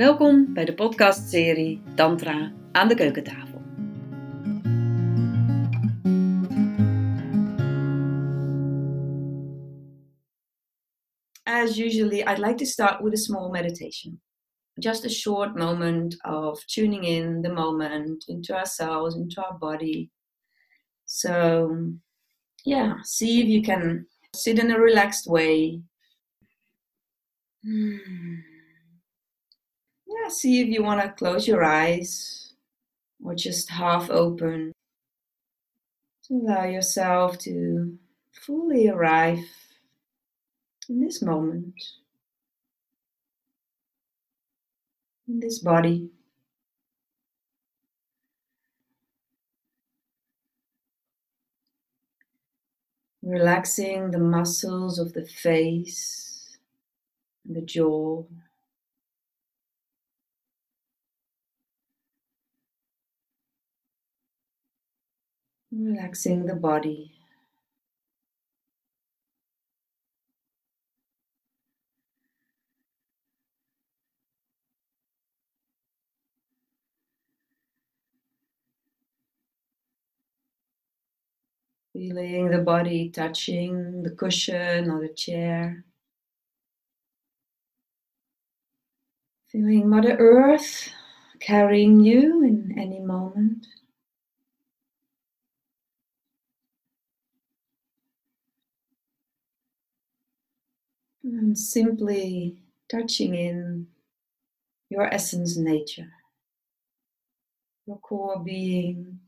Welkom bij de podcastserie Tantra aan de keukentafel. As usually, I'd like to start with a small meditation. Just a short moment of tuning in the moment into ourselves, into our body. So, yeah, see if you can sit in a relaxed way. Hmm see if you want to close your eyes or just half open. To allow yourself to fully arrive in this moment, in this body. Relaxing the muscles of the face and the jaw. Relaxing the body. Feeling the body touching the cushion or the chair. Feeling Mother Earth carrying you in any moment. And simply touching in your essence nature, your core being.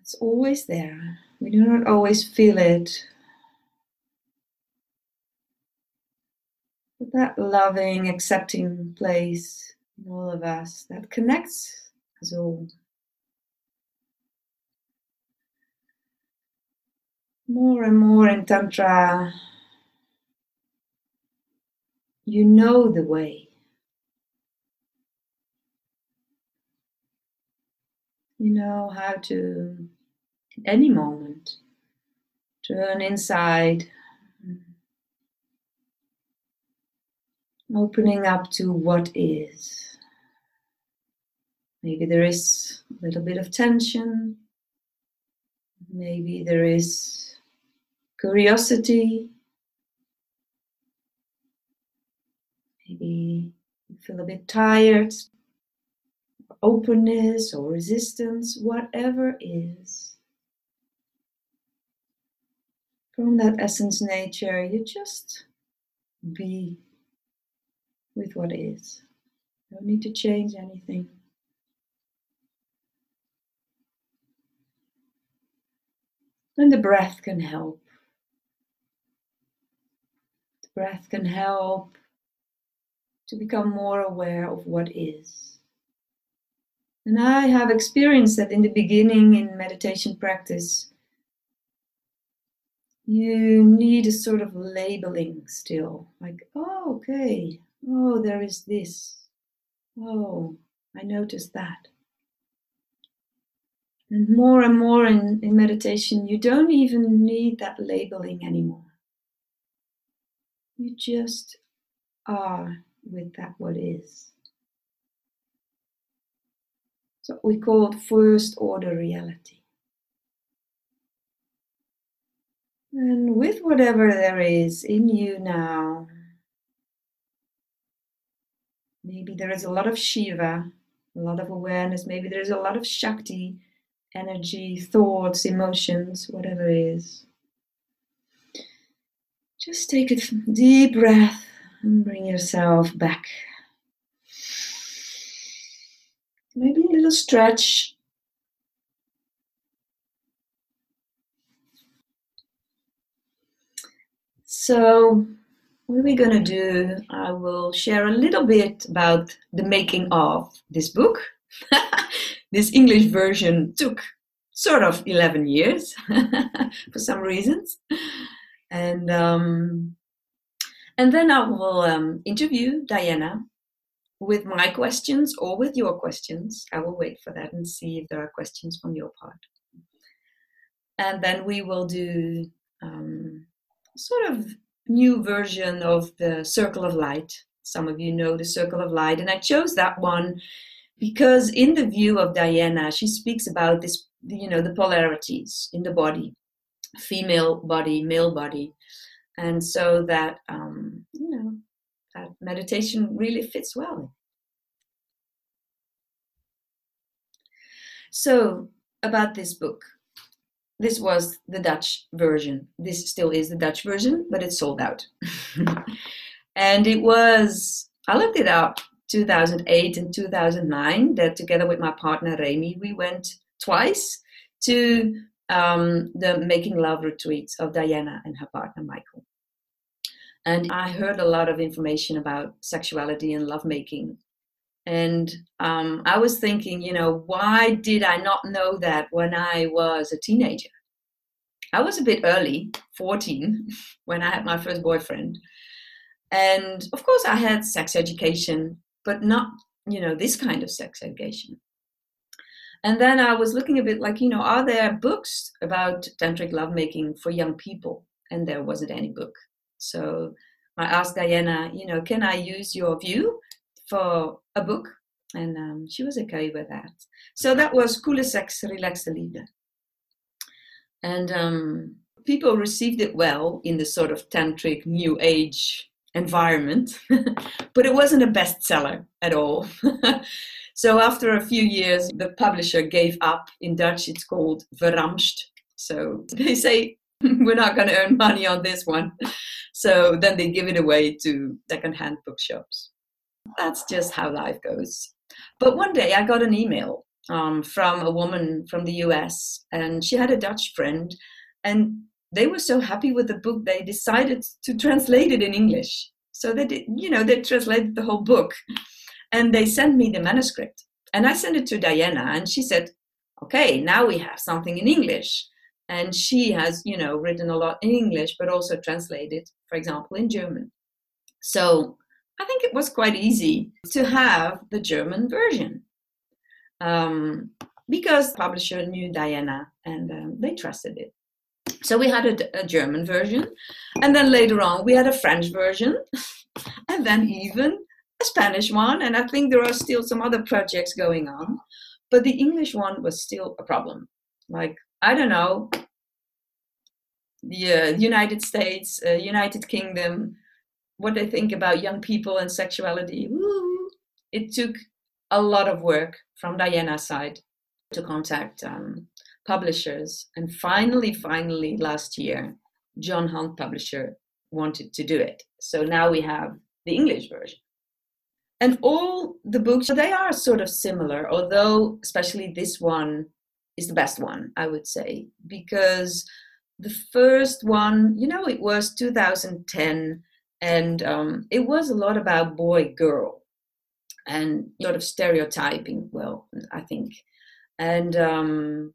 It's always there. We do not always feel it. But that loving, accepting place in all of us that connects us all. More and more in Tantra, you know the way. You know how to, in any moment, turn inside, opening up to what is. Maybe there is a little bit of tension. Maybe there is curiosity. Maybe you feel a bit tired, openness or resistance, whatever is. From that essence nature, you just be with what is. Don't need to change anything. And the breath can help breath can help to become more aware of what is. And I have experienced that in the beginning in meditation practice, you need a sort of labeling still. Like, oh, okay, oh, there is this. Oh, I noticed that. And more and more in, in meditation, you don't even need that labeling anymore. You just are with that what is. So we call it first order reality. And with whatever there is in you now, maybe there is a lot of Shiva, a lot of awareness, maybe there's a lot of Shakti, energy, thoughts, emotions, whatever it is. Just take a deep breath and bring yourself back. Maybe a little stretch. So, what are we going to do? I will share a little bit about the making of this book. this English version took sort of 11 years for some reasons and um, and then I will um, interview Diana with my questions or with your questions. I will wait for that and see if there are questions from your part. And then we will do um, sort of new version of the Circle of Light. Some of you know the Circle of Light, and I chose that one because in the view of Diana, she speaks about this, you know, the polarities in the body, female body, male body, and so that um, you know that meditation really fits well. So about this book, this was the Dutch version. This still is the Dutch version, but it's sold out. and it was I looked it up 2008 and 2009 that together with my partner Remy, we went twice to um, the Making Love retreats of Diana and her partner Michael. And I heard a lot of information about sexuality and lovemaking. And um, I was thinking, you know, why did I not know that when I was a teenager? I was a bit early, 14, when I had my first boyfriend. And of course, I had sex education but not, you know, this kind of sex education. And then I was looking a bit like, you know, are there books about tantric lovemaking for young people? And there wasn't any book. So I asked Diana, you know, can I use your view for a book? And um, she was okay with that. So that was Coole Seks, Relaxte Liefde. And um, people received it well in the sort of tantric new age environment, but it wasn't a bestseller at all. so after a few years, the publisher gave up. In Dutch, it's called Verramscht. So they say, we're not going to earn money on this one. So then they give it away to secondhand bookshops. That's just how life goes. But one day I got an email um, from a woman from the US, and she had a Dutch friend, and they were so happy with the book they decided to translate it in english so they did, you know they translated the whole book and they sent me the manuscript. And i sent it to diana and she said okay now we have something in english. And she has you know written a lot in english but also translated for example in german. So i think it was quite easy to have the german version um, because publisher knew diana and um, they trusted it. So we had a, a, German version, and then later on we had a French version, and then even a Spanish one. And I think there are still some other projects going on, but the English one was still a problem. Like I don't know, the uh, United States, uh, United Kingdom, what they think about young people and sexuality. It took a lot of work from Diana's side to contact um, publishers. And finally, finally, last year, John Hunt Publisher wanted to do it. So now we have the English version. And all the books, they are sort of similar, although especially this one is the best one, I would say, because the first one, you know, it was 2010, and um, it was a lot about boy girl and sort of stereotyping, well, I think. And um,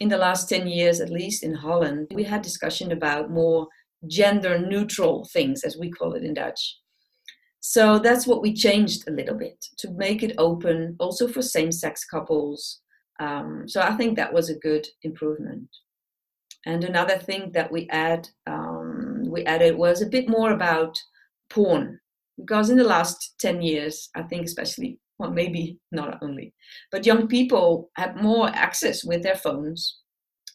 in the last 10 years, at least in Holland, we had discussion about more gender neutral things, as we call it in Dutch. So that's what we changed a little bit to make it open also for same sex couples. Um, so I think that was a good improvement. And another thing that we add, um, we added was a bit more about porn, because in the last 10 years, I think especially well, maybe not only, but young people have more access with their phones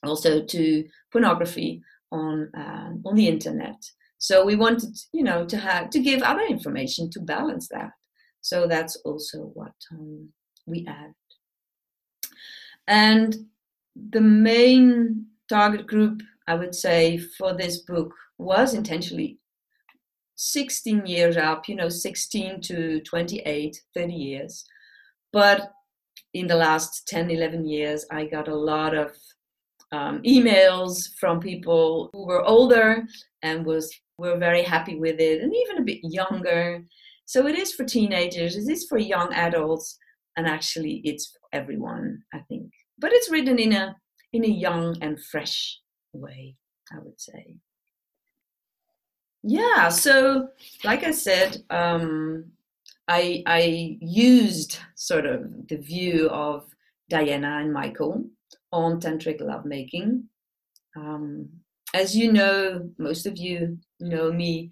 also to pornography on um, on the internet. So we wanted, you know, to have to give other information to balance that. So that's also what um, we add. And the main target group, I would say, for this book was intentionally 16 years up, you know, 16 to 28, 30 years. But in the last 10, 11 years, I got a lot of um, emails from people who were older and was were very happy with it, and even a bit younger. So it is for teenagers, it is for young adults, and actually it's for everyone, I think. But it's written in a in a young and fresh way, I would say. Yeah, so like I said, um, I I used sort of the view of Diana and Michael on tantric lovemaking. Um, as you know, most of you know me,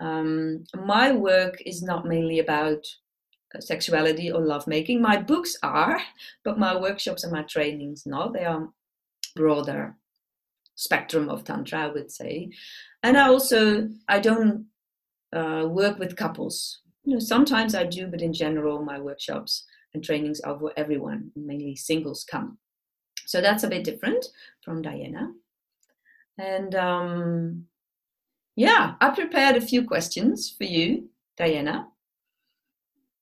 um, my work is not mainly about sexuality or lovemaking. My books are, but my workshops and my trainings not. They are broader spectrum of tantra, I would say. And I also I don't uh, work with couples. You know, sometimes I do, but in general, my workshops and trainings are for everyone. Mainly singles come. So that's a bit different from Diana. And um, yeah, I prepared a few questions for you, Diana.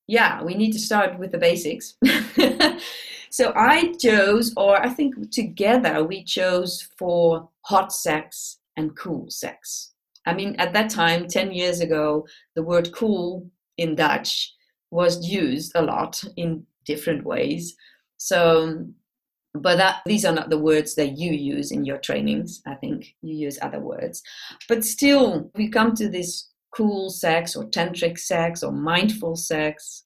Yeah, we need to start with the basics. so I chose, or I think together we chose for hot sex and cool sex. I mean, at that time, 10 years ago, the word cool in Dutch was used a lot in different ways. So but that these are not the words that you use in your trainings i think. You use other words. But still we come to this cool sex or tantric sex or mindful sex.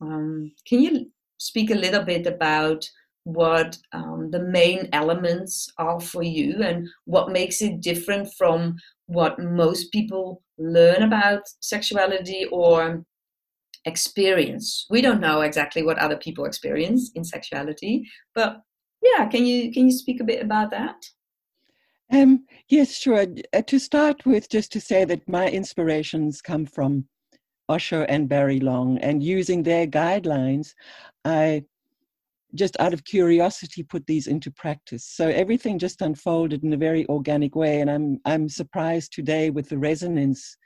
Um, can you speak a little bit about what um, the main elements are for you and what makes it different from what most people learn about sexuality or experience. We don't know exactly what other people experience in sexuality but yeah can you can you speak a bit about that? Um, yes sure. Uh, to start with just to say that my inspirations come from osho and barry long and using their guidelines i just out of curiosity put these into practice. So everything just unfolded in a very organic way and i'm i'm surprised today with the resonance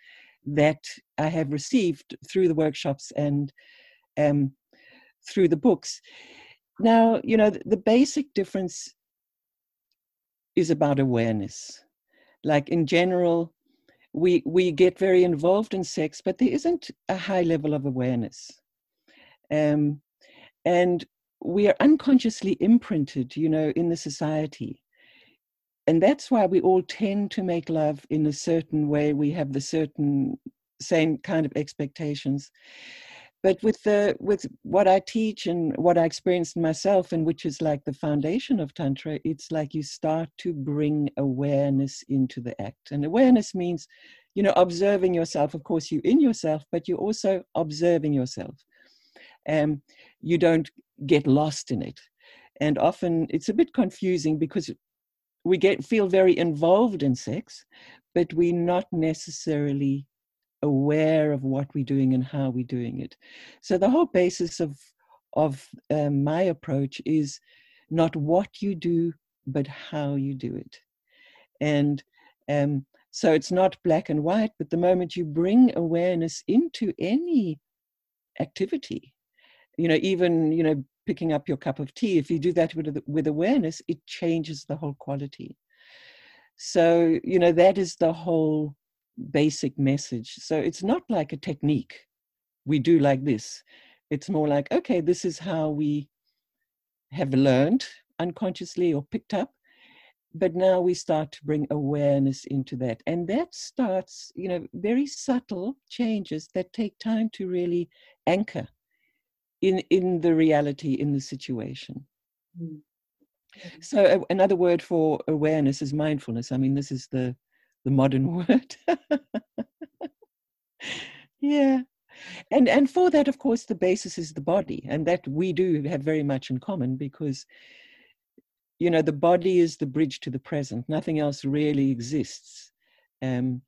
that I have received through the workshops and um, through the books. Now, you know, the, the basic difference is about awareness. Like in general, we we get very involved in sex, but there isn't a high level of awareness, um, and we are unconsciously imprinted, you know, in the society and that's why we all tend to make love in a certain way. We have the certain same kind of expectations. But with the with what i teach and what i experienced myself and which is like the foundation of tantra it's like you start to bring awareness into the act. And awareness means you know observing yourself of course you in yourself but you're also observing yourself. And um, you don't get lost in it. And often it's a bit confusing because we get feel very involved in sex, but we're not necessarily aware of what we're doing and how we're doing it. So the whole basis of of um, my approach is not what you do, but how you do it. And um, so it's not black and white, but the moment you bring awareness into any activity, you know, even you know picking up your cup of tea, if you do that with, with awareness, it changes the whole quality. So, you know, that is the whole basic message. So it's not like a technique. We do like this. It's more like, okay, this is how we have learned unconsciously or picked up. But now we start to bring awareness into that. And that starts, you know, very subtle changes that take time to really anchor in in the reality in the situation. Mm. so uh, another word for awareness is mindfulness. I mean this is the the modern word. Yeah. And and for that of course the basis is the body and that we do have very much in common because you know the body is the bridge to the present. Nothing else really exists. Um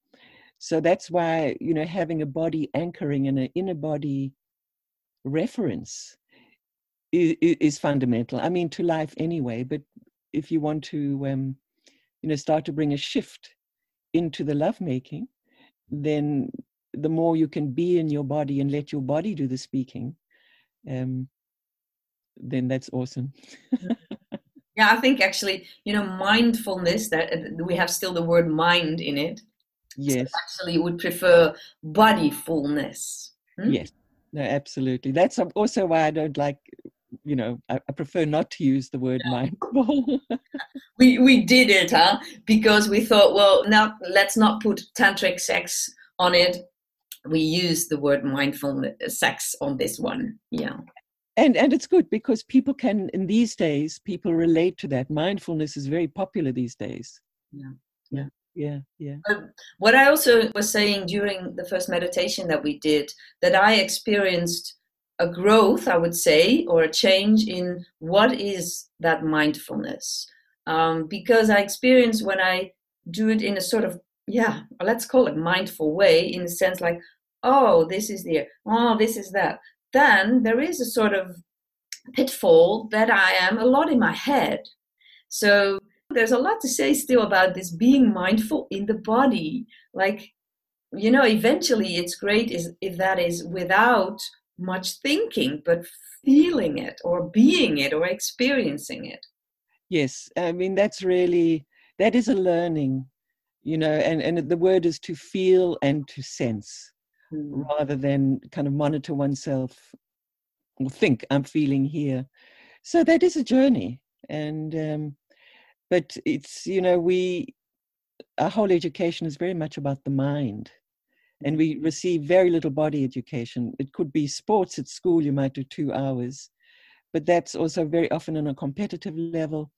so that's why you know having a body anchoring and an inner body reference is, is, fundamental. I mean, to life anyway. But if you want to, um, you know, start to bring a shift into the lovemaking, then the more you can be in your body and let your body do the speaking, um, then that's awesome. yeah, I think actually, you know, mindfulness that uh, we have still the word mind in it. Yes. So actually, would prefer bodyfulness. Hmm? Yes no, absolutely. That's also why I don't like, you know, I, I prefer not to use the word yeah. mindful. we we did it, huh? Because we thought, well, now let's not put tantric sex on it. We use the word mindful uh, sex on this one. Yeah. And and it's good because people can in these days people relate to that. Mindfulness is very popular these days. Yeah yeah yeah yeah. But what i also was saying during the first meditation that we did that i experienced a growth i would say or a change in what is that mindfulness. Um, because i experience when i do it in a sort of yeah let's call it mindful way in the sense like oh this is there oh this is that. Then there is a sort of pitfall that i am a lot in my head. So there's a lot to say still about this being mindful in the body. Like you know eventually it's great is if that is without much thinking but feeling it or being it or experiencing it. Yes i mean that's really that is a learning you know and and the word is to feel and to sense mm. rather than kind of monitor oneself or think i'm feeling here. So that is a journey and um but it's you know we our whole education is very much about the mind and we receive very little body education. It could be sports at school you might do two hours but that's also very often on a competitive level.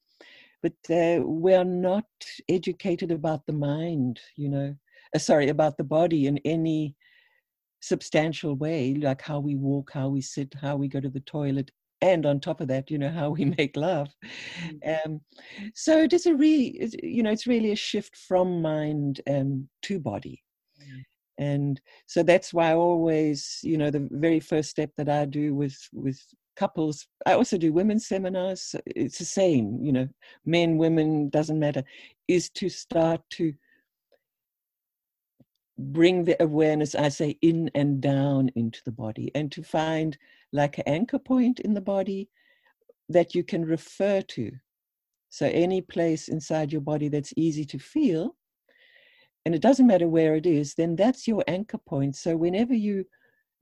But uh, we're not educated about the mind you know uh, sorry about the body in any substantial way like how we walk how we sit how we go to the toilet and on top of that you know how we make love mm. um, so it is a really you know it's really a shift from mind um, to body mm. and so that's why i always you know the very first step that i do with with couples i also do women's seminars it's the same you know men women doesn't matter is to start to bring the awareness i say in and down into the body and to find like an anchor point in the body that you can refer to. So, any place inside your body that's easy to feel, and it doesn't matter where it is, then that's your anchor point. So, whenever you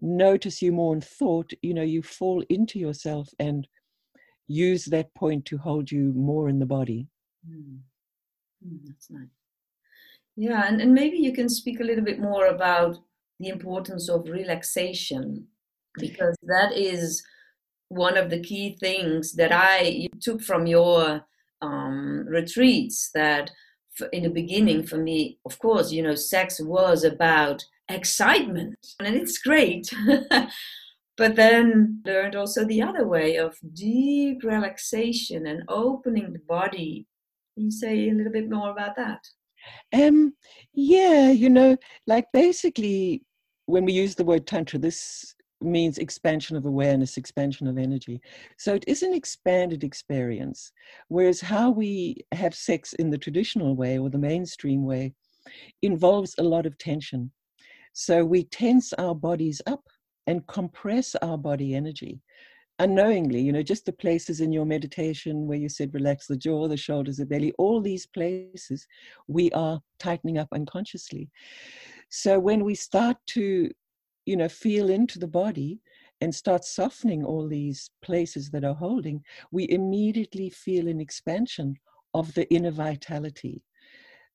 notice you more in thought, you know, you fall into yourself and use that point to hold you more in the body. Mm. Mm, that's nice. Yeah, and, and maybe you can speak a little bit more about the importance of relaxation because that is one of the key things that I took from your um, retreats. That in the beginning, for me, of course, you know, sex was about excitement, and it's great. but then learned also the other way of deep relaxation and opening the body. Can you say a little bit more about that? Um, yeah, you know, like basically when we use the word tantra, this means expansion of awareness, expansion of energy. So it is an expanded experience. Whereas how we have sex in the traditional way or the mainstream way involves a lot of tension. So we tense our bodies up and compress our body energy unknowingly, you know, just the places in your meditation where you said relax the jaw, the shoulders, the belly, all these places we are tightening up unconsciously. So when we start to you know, feel into the body and start softening all these places that are holding, we immediately feel an expansion of the inner vitality.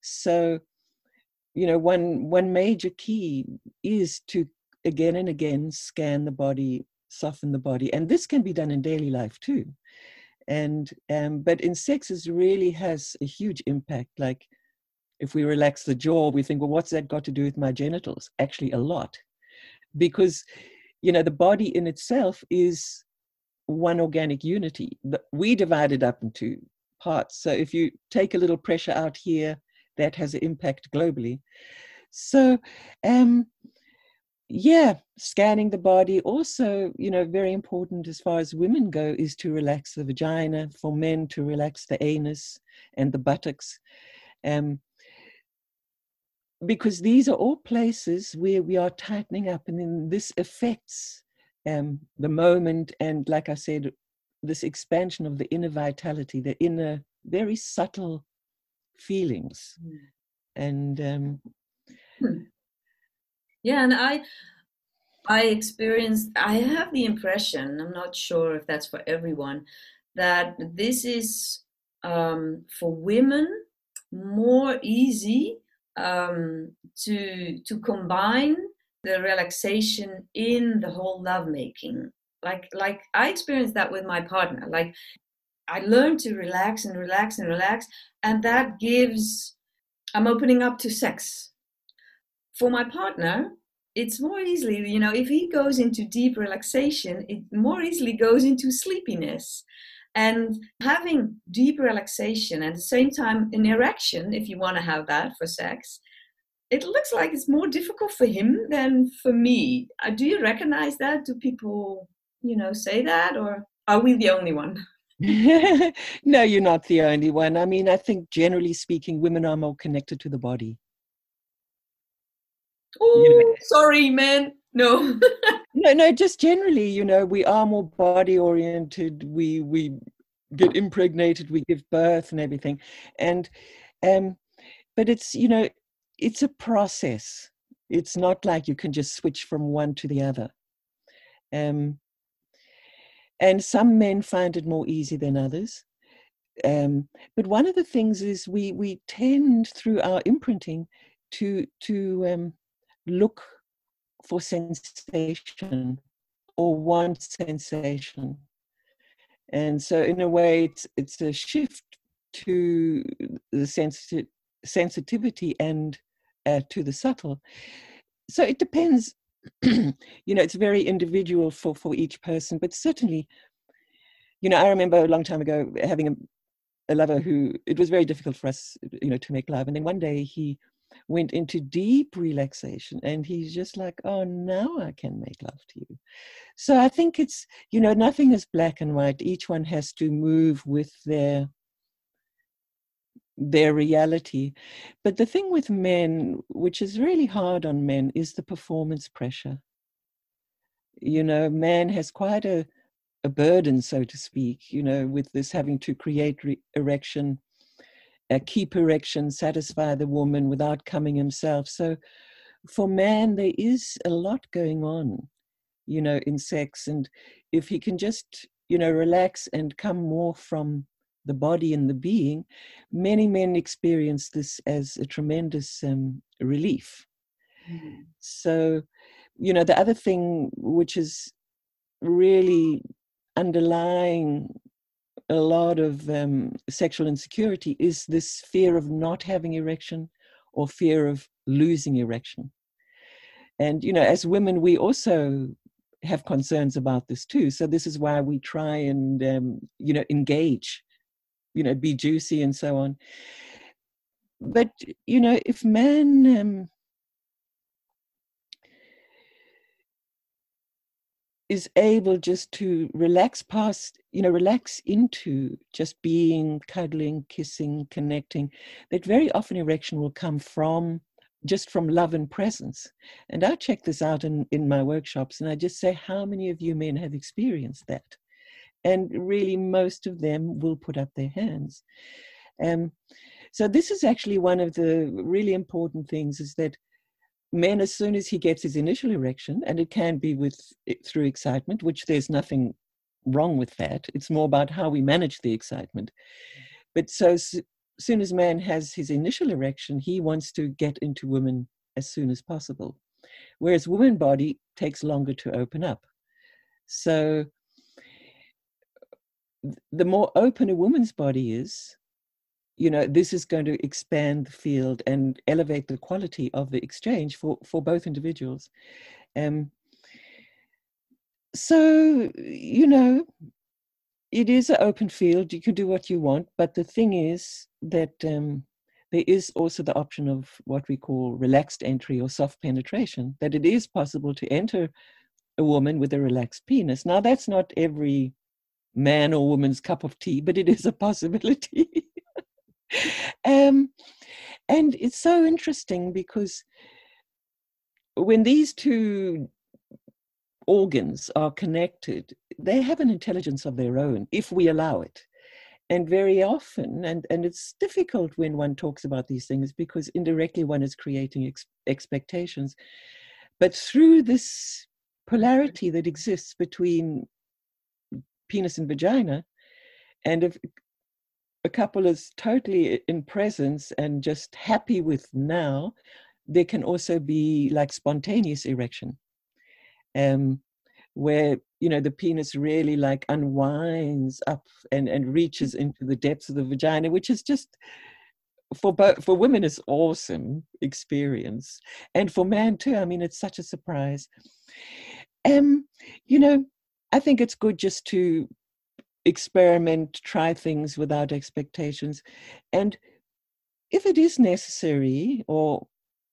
So, you know, one one major key is to again and again scan the body, soften the body, and this can be done in daily life too. And um, but in sex, it really has a huge impact. Like if we relax the jaw, we think, well, what's that got to do with my genitals? Actually, a lot because you know the body in itself is one organic unity we divide it up into parts. So if you take a little pressure out here that has an impact globally. So um yeah scanning the body also you know very important as far as women go is to relax the vagina for men to relax the anus and the buttocks. Um because these are all places where we are tightening up, and then this affects um, the moment. And like I said, this expansion of the inner vitality, the inner, very subtle feelings. Mm. And um, hmm. yeah, and I, I experienced, I have the impression, I'm not sure if that's for everyone, that this is um, for women more easy um, to to combine the relaxation in the whole lovemaking. Like like I experienced that with my partner. Like I learned to relax and relax and relax, and that gives I'm opening up to sex. For my partner, it's more easily, you know, if he goes into deep relaxation, it more easily goes into sleepiness. And having deep relaxation at the same time an erection, if you want to have that for sex, it looks like it's more difficult for him than for me. Uh, do you recognize that? Do people, you know, say that, or are we the only one? no, you're not the only one. I mean, I think generally speaking, women are more connected to the body. Oh, you know, sorry, man. No. no, no, just generally, you know, we are more body oriented. We we get impregnated, we give birth and everything. And um but it's, you know, it's a process. It's not like you can just switch from one to the other. Um and some men find it more easy than others. Um, but one of the things is we we tend through our imprinting to to um, look for sensation or want sensation, and so in a way it's it's a shift to the sensitivity and uh, to the subtle. So it depends. You know, it's very individual for for each person, but certainly, you know, I remember a long time ago having a, a lover who it was very difficult for us, you know, to make love, and then one day he went into deep relaxation and he's just like oh now i can make love to you so i think it's you know nothing is black and white each one has to move with their their reality. But the thing with men, which is really hard on men, is the performance pressure. You know, man has quite a, a burden, so to speak, you know, with this having to create re- erection, uh, keep erection, satisfy the woman without coming himself. So for man, there is a lot going on, you know, in sex. And if he can just, you know, relax and come more from the body and the being, many men experience this as a tremendous um, relief. Mm. So, you know, the other thing which is really underlying a lot of um, sexual insecurity is this fear of not having erection or fear of losing erection. And, you know, as women, we also have concerns about this too. So this is why we try and, um, you know, engage you know be juicy and so on but you know if man um, is able just to relax past you know relax into just being cuddling kissing connecting that very often erection will come from just from love and presence and i check this out in in my workshops and i just say how many of you men have experienced that and really most of them will put up their hands. Um, so this is actually one of the really important things is that men, as soon as he gets his initial erection, and it can be with through excitement, which there's nothing wrong with that. It's more about how we manage the excitement. But so as soon as man has his initial erection, he wants to get into women as soon as possible, whereas woman body takes longer to open up. So the more open a woman's body is, you know, this is going to expand the field and elevate the quality of the exchange for, for both individuals. Um, so, you know, it is an open field. You can do what you want, but the thing is that um, there is also the option of what we call relaxed entry or soft penetration, that it is possible to enter a woman with a relaxed penis. Now, that's not every man or woman's cup of tea, but it is a possibility. um, and it's so interesting because when these two organs are connected, they have an intelligence of their own if we allow it. And very often, and, and it's difficult when one talks about these things because indirectly one is creating ex- expectations. But through this polarity that exists between penis and vagina. And if a couple is totally in presence and just happy with now, there can also be like spontaneous erection, um, where you know the penis really like unwinds up and and reaches into the depths of the vagina, which is just for both for women it's awesome experience. And for men too i mean it's such a surprise. Um you know i think it's good just to experiment try things without expectations. And if it is necessary or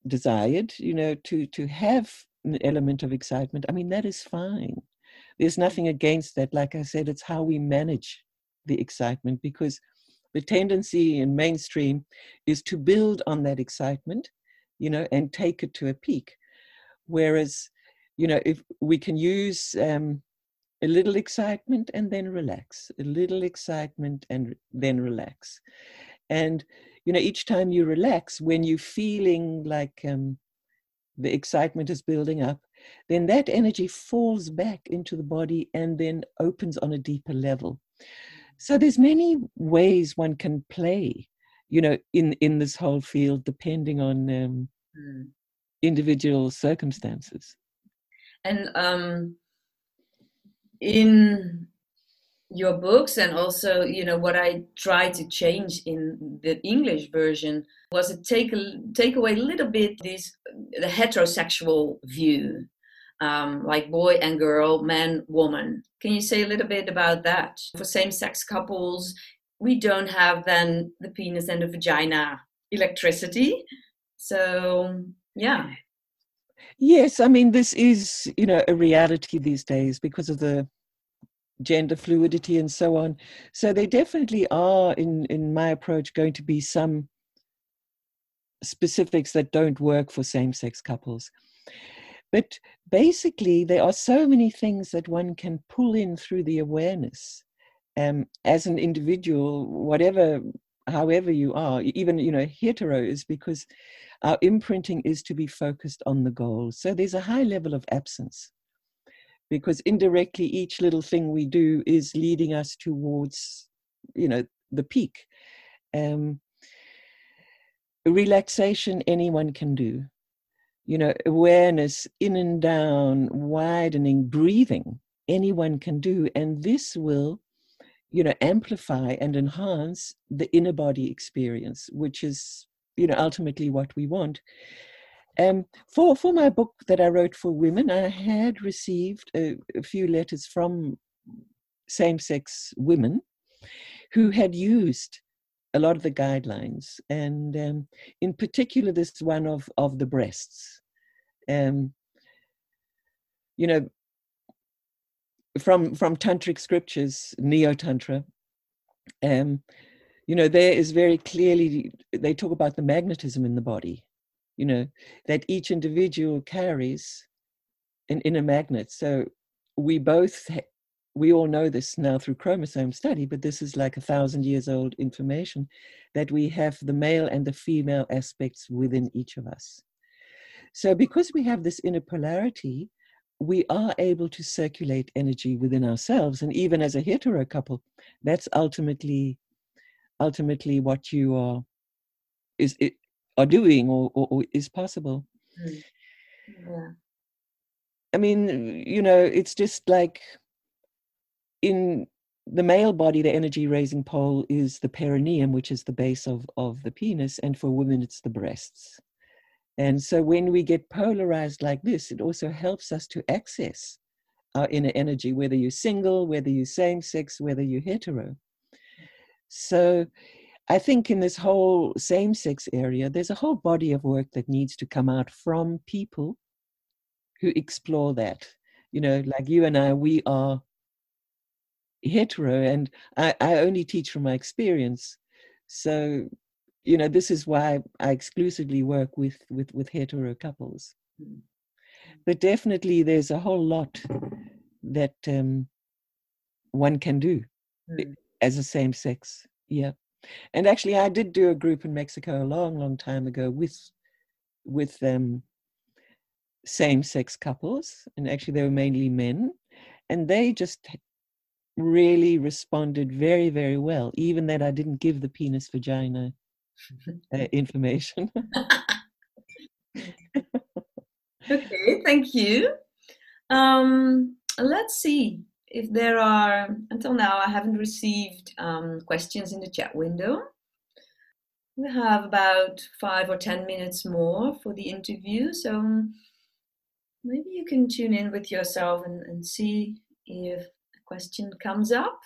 desired you know to to have an element of excitement i mean that is fine. There's nothing against that. Like i said it's how we manage the excitement because the tendency in mainstream is to build on that excitement you know and take it to a peak. Whereas you know if we can use um, a little excitement and then relax a little excitement and then relax and you know each time you relax when you're feeling like um, the excitement is building up then that energy falls back into the body and then opens on a deeper level so there's many ways one can play, you know, in in this whole field, depending on um, mm. individual circumstances. And um, in your books and also you know what i tried to change in the english version was to take take away a little bit this the heterosexual view um, like boy and girl, man, woman. Can you say a little bit about that? For same sex couples, we don't have then the penis and the vagina electricity. So, yeah. Yes, I mean, this is, you know, a reality these days because of the gender fluidity and so on. So there definitely are, in, in my approach, going to be some specifics that don't work for same sex couples. But basically, there are so many things that one can pull in through the awareness. Um, as an individual, whatever, however you are, even you know, hetero is because our imprinting is to be focused on the goal. So there's a high level of absence because indirectly each little thing we do is leading us towards, you know, the peak. Um, relaxation anyone can do you know, awareness in and down, widening, breathing, anyone can do. And this will, you know, amplify and enhance the inner body experience, which is, you know, ultimately what we want. Um, for, for my book that I wrote for women, I had received a, a few letters from same sex women who had used a lot of the guidelines, and um, in particular, this one of of the breasts. Um, you know, from from tantric scriptures, neo tantra. Um, you know, there is very clearly they talk about the magnetism in the body. You know that each individual carries an inner magnet. So we both we all know this now through chromosome study, but this is like a thousand years old information that we have the male and the female aspects within each of us. So, because we have this inner polarity, we are able to circulate energy within ourselves, and even as a hetero couple, that's ultimately, ultimately what you are is it, are doing or, or, or is possible. Mm. Yeah. I mean, you know, it's just like in the male body, the energy raising pole is the perineum, which is the base of, of the penis, and for women, it's the breasts. And so when we get polarized like this, it also helps us to access our inner energy, whether you're single, whether you're same sex, whether you're hetero. So I think in this whole same sex area, there's a whole body of work that needs to come out from people who explore that. You know, like you and I, we are hetero and I, I only teach from my experience so you know this is why i exclusively work with with with hetero couples mm. but definitely there's a whole lot that um one can do mm. As a same sex yeah and actually i did do a group in mexico a long long time ago with with um same sex couples and actually they were mainly men and they just really responded very, very well, even that I didn't give the penis vagina uh, information. okay, thank you. Um, let's see if there are, until now, I haven't received um, questions in the chat window. we have about five or ten minutes more for the interview. So maybe you can tune in with yourself and, and see if a question comes up.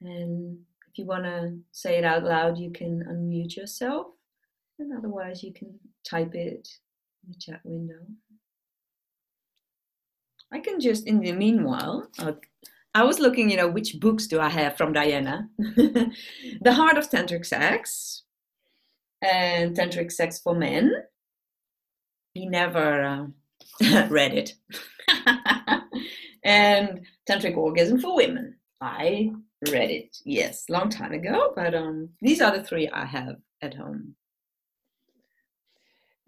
And if you want to say it out loud, you can unmute yourself. And otherwise, you can type it in the chat window. I can just, in the meanwhile, uh, I was looking, you know, which books do I have from Diana? the Heart of Tantric Sex and Tantric Sex for Men. He never uh, read it. and Tantric Orgasm for Women. I read it, yes, long time ago, but um, these are the three I have at home.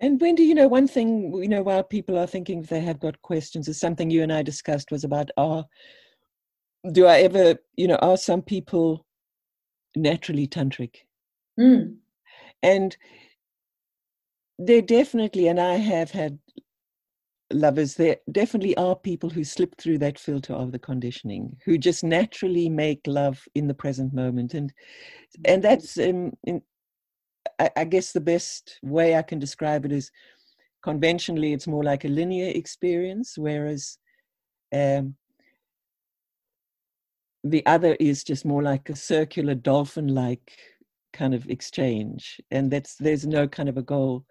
And Wendy, you know, one thing, you know, while people are thinking if they have got questions, is something you and I discussed was about are, do I ever, you know, are some people naturally tantric? Mm. And there definitely, and I have had lovers, there definitely are people who slip through that filter of the conditioning, who just naturally make love in the present moment, and and that's um, in, I, I guess the best way I can describe it is conventionally it's more like a linear experience, whereas um, the other is just more like a circular dolphin-like kind of exchange, and that's there's no kind of a goal.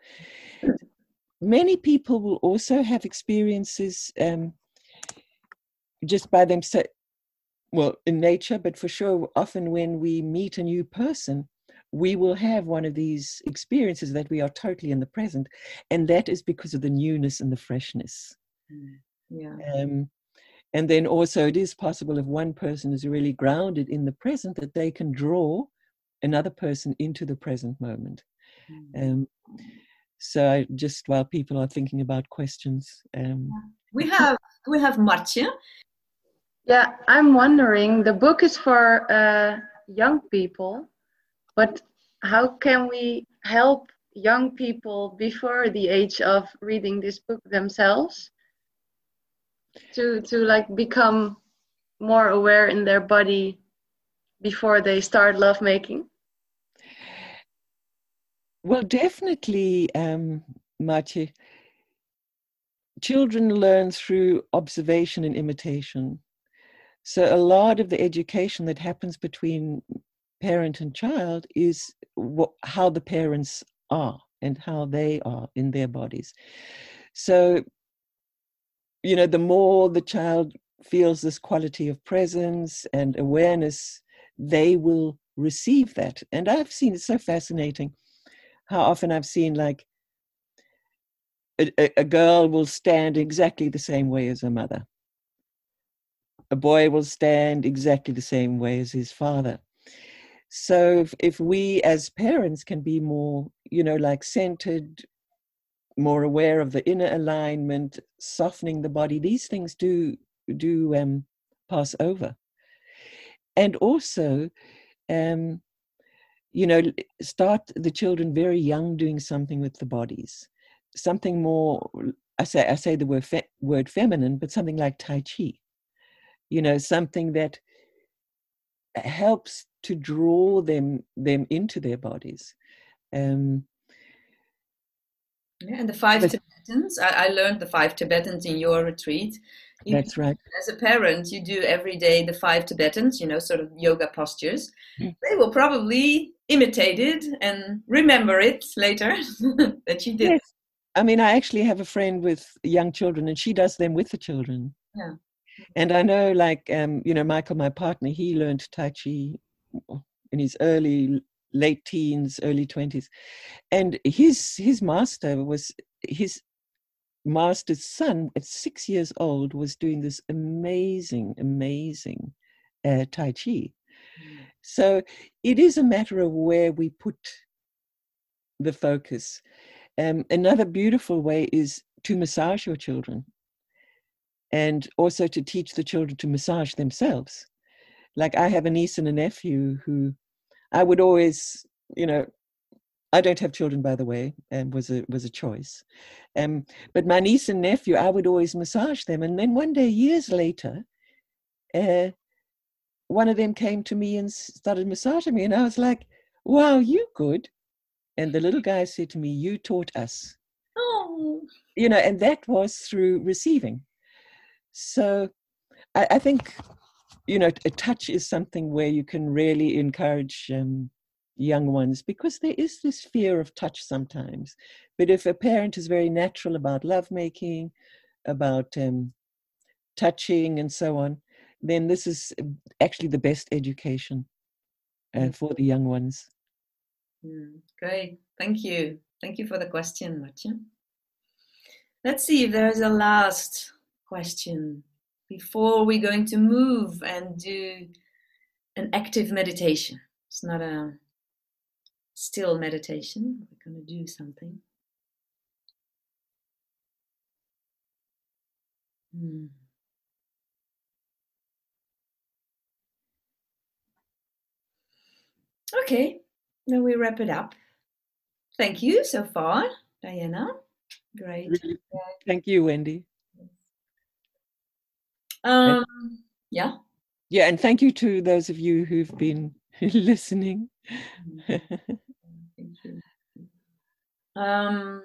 Many people will also have experiences um, just by themselves, well, in nature, but for sure, often when we meet a new person, we will have one of these experiences that we are totally in the present. And that is because of the newness and the freshness. Mm, yeah. Um, and then also, it is possible if one person is really grounded in the present that they can draw another person into the present moment. Mm. Um, so I, just while people are thinking about questions, um, we have we have Martje. Yeah, I'm wondering. The book is for uh, young people, but how can we help young people before the age of reading this book themselves to to like become more aware in their body before they start lovemaking? Well, definitely, um, Martje. Children learn through observation and imitation. So, a lot of the education that happens between parent and child is what, how the parents are and how they are in their bodies. So, you know, the more the child feels this quality of presence and awareness, they will receive that. And I've seen it so fascinating how often I've seen like a, a, girl will stand exactly the same way as her mother. A boy will stand exactly the same way as his father. So if, if we as parents can be more, you know, like centered, more aware of the inner alignment, softening the body, these things do do um, pass over. And also, um, you know start the children very young doing something with the bodies something more i say i say the word fe- word feminine but something like tai chi you know something that helps to draw them them into their bodies um yeah, and the five but, Tibetans, I, I, learned the five Tibetans in your retreat. You, that's right. As a parent, you do every day the five Tibetans, you know, sort of yoga postures. Mm. They will probably imitate it and remember it later that you did. Yes. I mean, I actually have a friend with young children, and she does them with the children. Yeah. And I know, like, um, you know, Michael, my partner, he learned Tai Chi in his early, late teens, early twenties, and his his master was his master's son at six years old was doing this amazing, amazing uh, Tai Chi. So it is a matter of where we put the focus. Um, another beautiful way is to massage your children and also to teach the children to massage themselves. Like I have a niece and a nephew who I would always, you know, I don't have children, by the way, and was a was a choice. Um, but my niece and nephew, I would always massage them, and then one day, years later, uh, one of them came to me and started massaging me, and I was like, Wow, you good. And the little guy said to me, You taught us. Oh. You know, and that was through receiving. So I, I think, you know, a touch is something where you can really encourage um, young ones because there is this fear of touch sometimes. But if a parent is very natural about lovemaking, about um, touching, and so on, then this is uh, actually the best education uh, Mm. for the young ones. Mm, great. Thank you. Thank you for the question, Matje. Let's see if there's a last question before we're going to move and do an active meditation. It's not a still meditation. We're going to do something. Hmm. Okay, then we wrap it up. Thank you so far, Diana. Great. Thank you, Wendy. Um, yeah. Yeah, and thank you to those of you who've been listening. Thank you. Um,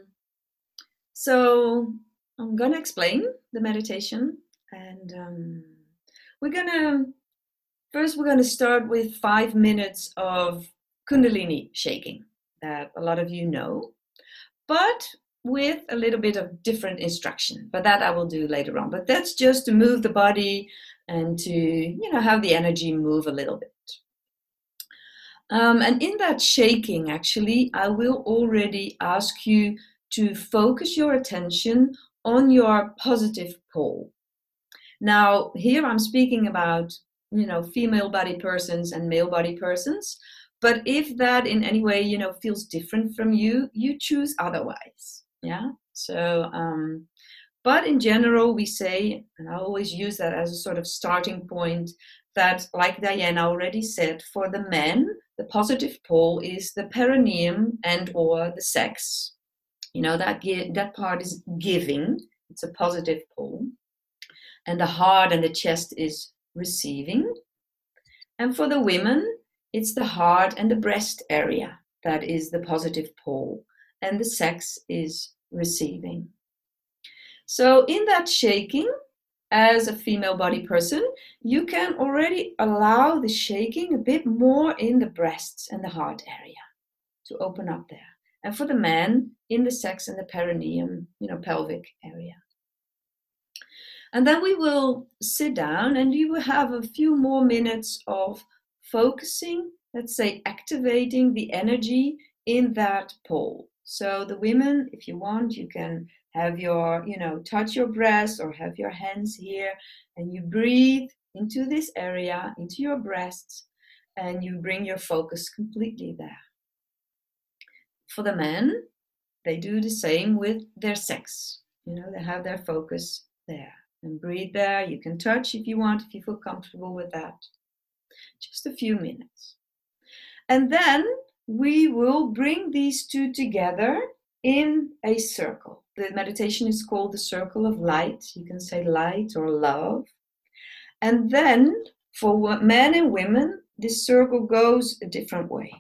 so I'm gonna explain the meditation, and um, we're gonna first we're gonna start with five minutes of Kundalini shaking that a lot of you know, but with a little bit of different instruction. But that I will do later on. But that's just to move the body and to you know have the energy move a little bit. Um, and in that shaking, actually, I will already ask you to focus your attention on your positive pole. Now, here I'm speaking about, you know, female body persons and male body persons. But if that in any way, you know, feels different from you, you choose otherwise. Yeah. So, um, but in general, we say, and I always use that as a sort of starting point, that, like Diana already said, for the men, the positive pole is the perineum and or the sex. You know that that part is giving. It's a positive pole, and the heart and the chest is receiving. And for the women, it's the heart and the breast area that is the positive pole, and the sex is receiving. So in that shaking, as a female body person, you can already allow the shaking a bit more in the breasts and the heart area to open up there. And for the man, in the sex and the perineum, you know, pelvic area. And then we will sit down and you will have a few more minutes of focusing, let's say activating the energy in that pole. So the women, if you want, you can have your, you know, touch your breast or have your hands here and you breathe into this area, into your breasts, and you bring your focus completely there. For the men, they do the same with their sex. You know, they have their focus there and breathe there. You can touch if you want, if you feel comfortable with that. Just a few minutes. And then we will bring these two together in a circle. The meditation is called the circle of light. You can say light or love. And then for men and women, this circle goes a different way.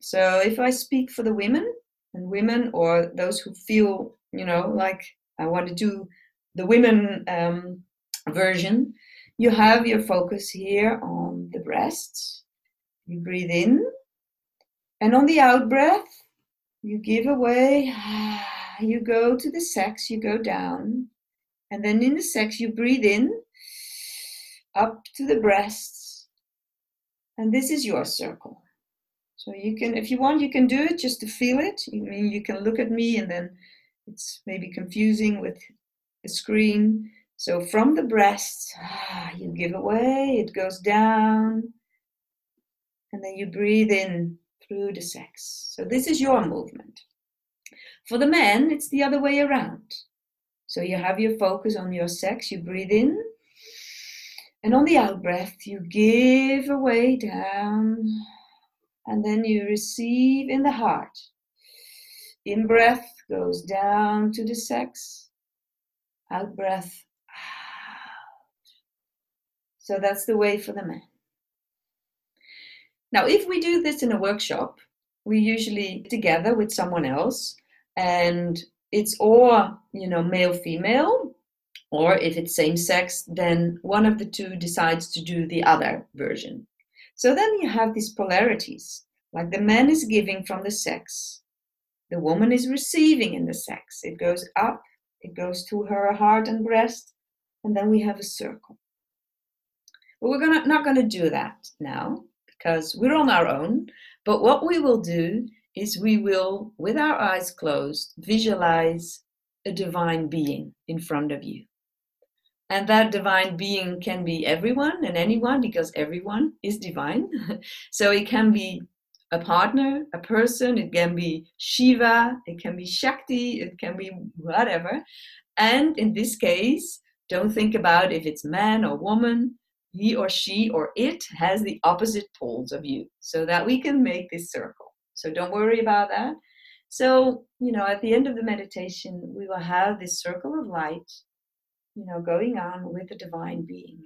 So if I speak for the women and women or those who feel, you know, like I want to do the women um, version, you have your focus here on the breasts. You breathe in, and on the out breath, you give away, you go to the sex, you go down, and then in the sex, you breathe in up to the breasts, and this is your circle. So you can, if you want, you can do it just to feel it. I mean, you can look at me, and then it's maybe confusing with the screen. So from the breasts, you give away, it goes down, and then you breathe in through the sex. So this is your movement. For the men, it's the other way around. So you have your focus on your sex, you breathe in, and on the out breath, you give away down, and then you receive in the heart. In breath goes down to the sex, out breath out. So that's the way for the men. Now, if we do this in a workshop, we usually together with someone else and it's or you know male female or if it's same sex then one of the two decides to do the other version. So then you have these polarities. Like the man is giving from the sex the woman is receiving in the sex. It goes up it goes to her heart and breast and then we have a circle. But we're gonna, not going to do that now because we're on our own but what we will do is we will, with our eyes closed, visualize a divine being in front of you. And that divine being can be everyone and anyone because everyone is divine. so it can be a partner, a person, it can be Shiva, it can be Shakti, it can be whatever. And in this case, don't think about if it's man or woman, he or she or it has the opposite poles of you so that we can make this circle. So don't worry about that. So, you know, at the end of the meditation, we will have this circle of light, you know, going on with the divine being,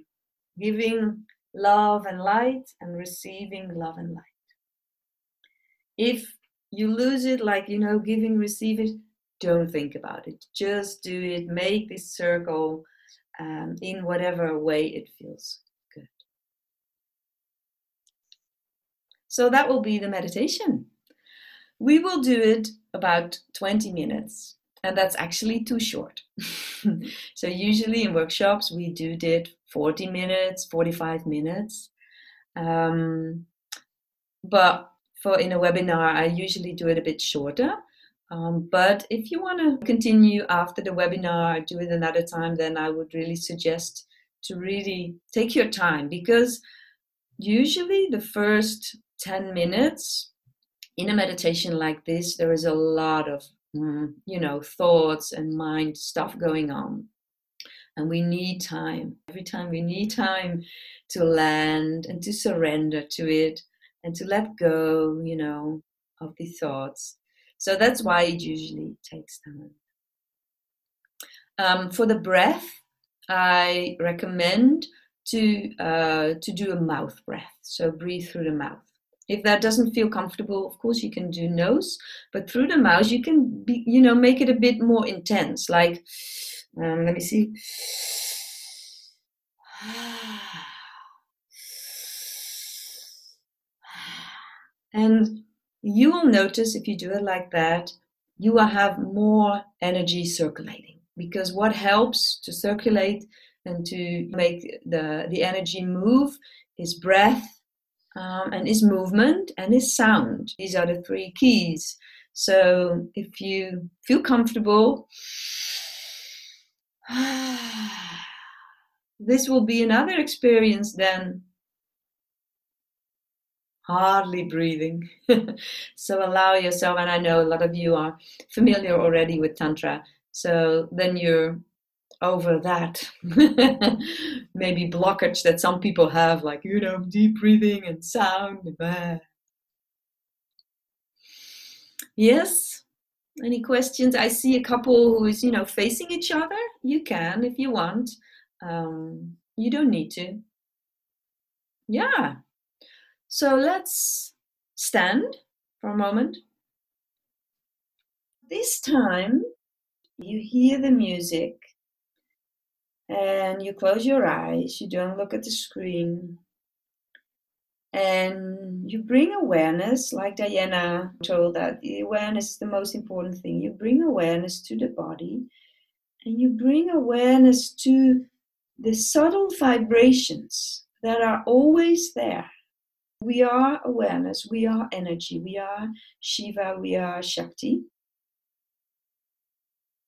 giving love and light and receiving love and light. If you lose it, like, you know, giving, receive it, don't think about it. Just do it. Make this circle um, in whatever way it feels good. So that will be the meditation. We will do it about 20 minutes, and that's actually too short. so, usually in workshops, we do it 40 minutes, 45 minutes. Um, but for in a webinar, I usually do it a bit shorter. Um, but if you want to continue after the webinar, do it another time, then I would really suggest to really take your time because usually the first 10 minutes in a meditation like this, there is a lot of, mm, you know, thoughts and mind stuff going on. And we need time. Every time we need time to land and to surrender to it and to let go, you know, of the thoughts. So that's why it usually takes time. Um, for the breath, I recommend to uh, to do a mouth breath. So breathe through the mouth. If that doesn't feel comfortable, of course you can do nose, but through the mouth you can be, you know, make it a bit more intense. Like, um, let me see. And you will notice if you do it like that, you will have more energy circulating because what helps to circulate and to make the, the energy move is breath um, and is movement and is sound. These are the three keys. So if you feel comfortable, this will be another experience than hardly breathing. so allow yourself, and I know a lot of you are familiar already with Tantra, so then you're over that maybe blockage that some people have, like, you know, deep breathing and sound. Yes. Any questions? I see a couple who is, you know, facing each other. You can if you want. Um, you don't need to. Yeah. So let's stand for a moment. This time, you hear the music and you close your eyes, you don't look at the screen, and you bring awareness, like Diana told that the awareness is the most important thing. You bring awareness to the body, and you bring awareness to the subtle vibrations that are always there. We are awareness, we are energy, we are Shiva, we are Shakti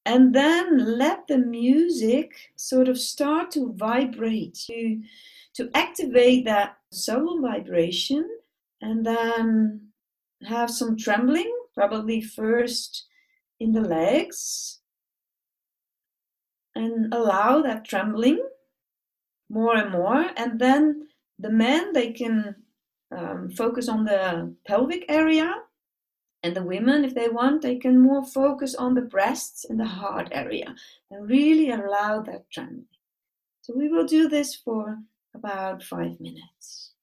and then let the music sort of start to vibrate to to activate that soul vibration and then have some trembling probably first in the legs and allow that trembling more and more. And then the men they can um, focus on the pelvic area and the women, if they want, they can more focus on the breasts and the heart area and really allow that trembling. So we will do this for about five minutes.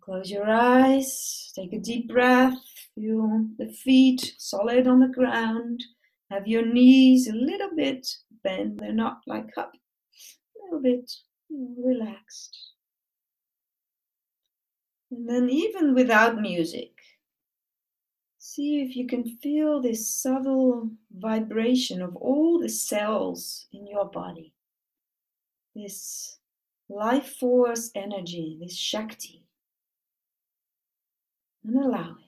Close your eyes, take a deep breath, feel the feet solid on the ground. Have your knees a little bit bent, they're not like up, a little bit relaxed. And then, even without music, see if you can feel this subtle vibration of all the cells in your body. This life force energy, this Shakti and allow it.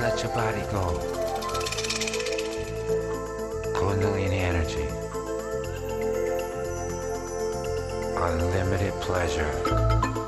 Let your body go. Kundalini energy. Unlimited pleasure.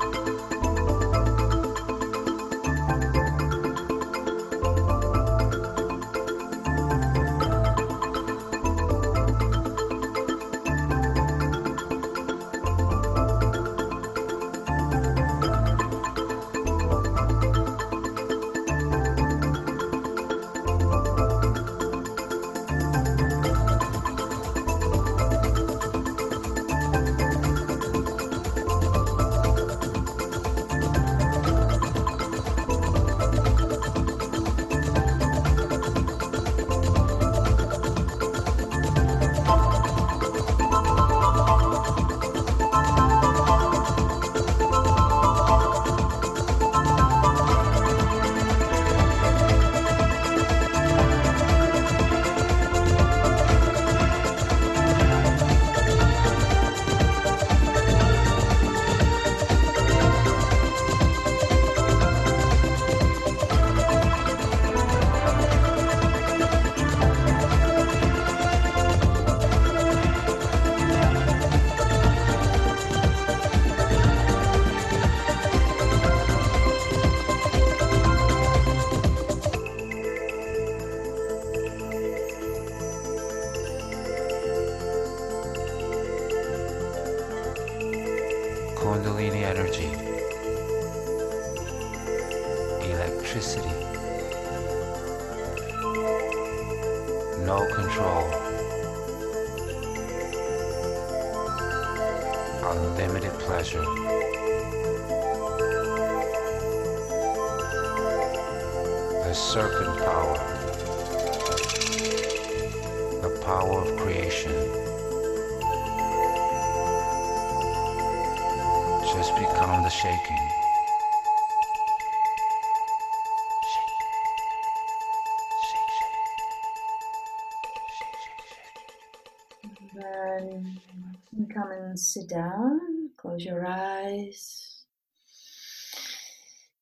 Sit down, close your eyes.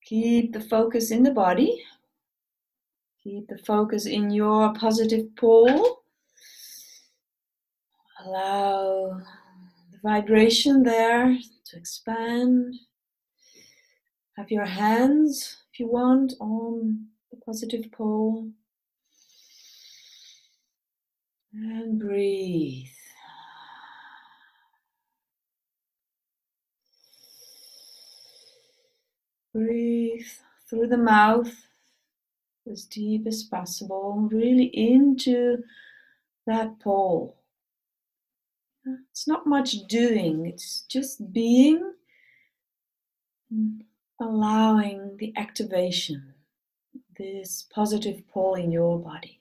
Keep the focus in the body. Keep the focus in your positive pole. Allow the vibration there to expand. Have your hands, if you want, on the positive pole. And breathe. Breathe through the mouth as deep as possible, really into that pole. It's not much doing, it's just being, allowing the activation, this positive pole in your body.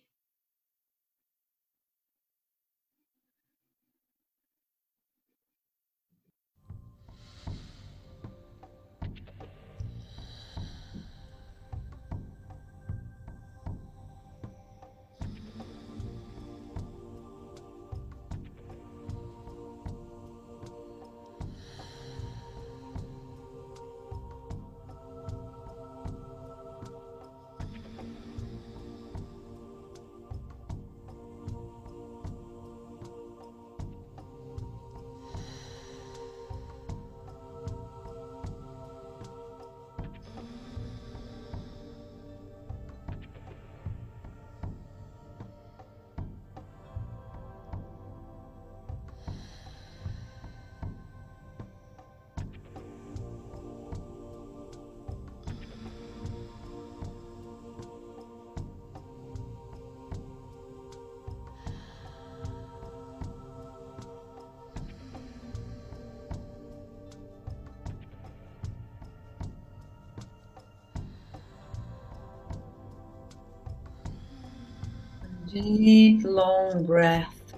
Deep, long breath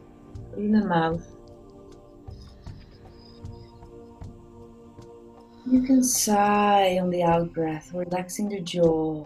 in the mouth. You can sigh on the out breath, relaxing the jaw.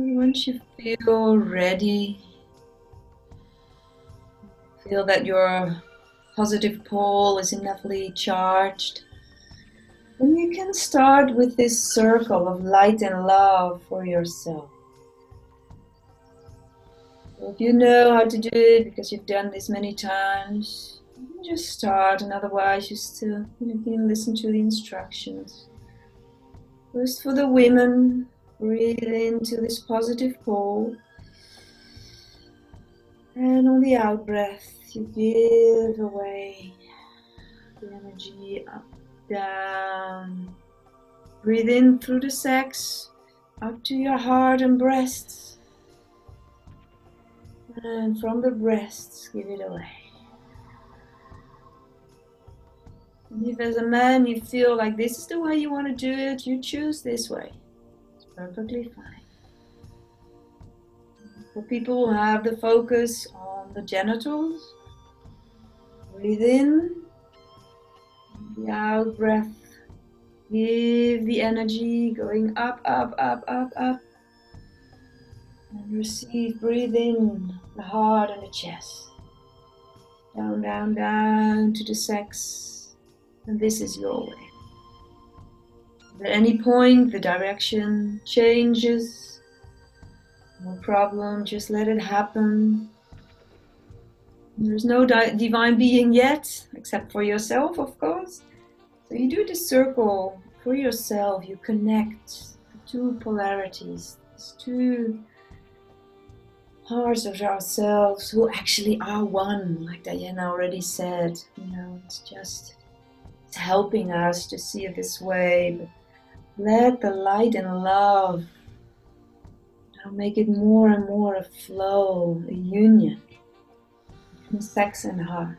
Once you feel ready, feel that your positive pole is enoughly charged, then you can start with this circle of light and love for yourself. If you know how to do it because you've done this many times, just start, and otherwise, you still you can listen to the instructions. First, for the women, Breathe into this positive pole. And on the out breath, you give away the energy up, down, Breathe in through the sacs, up to your heart and breasts. And from the breasts, give it away. And if as a man you feel like this is the way you want to do it, you choose this way. Perfectly fine. For people who have the focus on the genitals, breathe in, the out breath, give the energy going up, up, up, up, up, and receive, breathe in the heart and the chest, down, down, down to the sex, and this is your way. At any point, the direction changes no problem, just let it happen. There's no di- divine being yet, except for yourself, of course. So you do the circle for yourself, you connect the two polarities, these two parts of ourselves who actually are one, like Diana already said. You know, it's just it's helping us to see it this way. But let the light and love now make it more and more a flow, a union between sex and heart.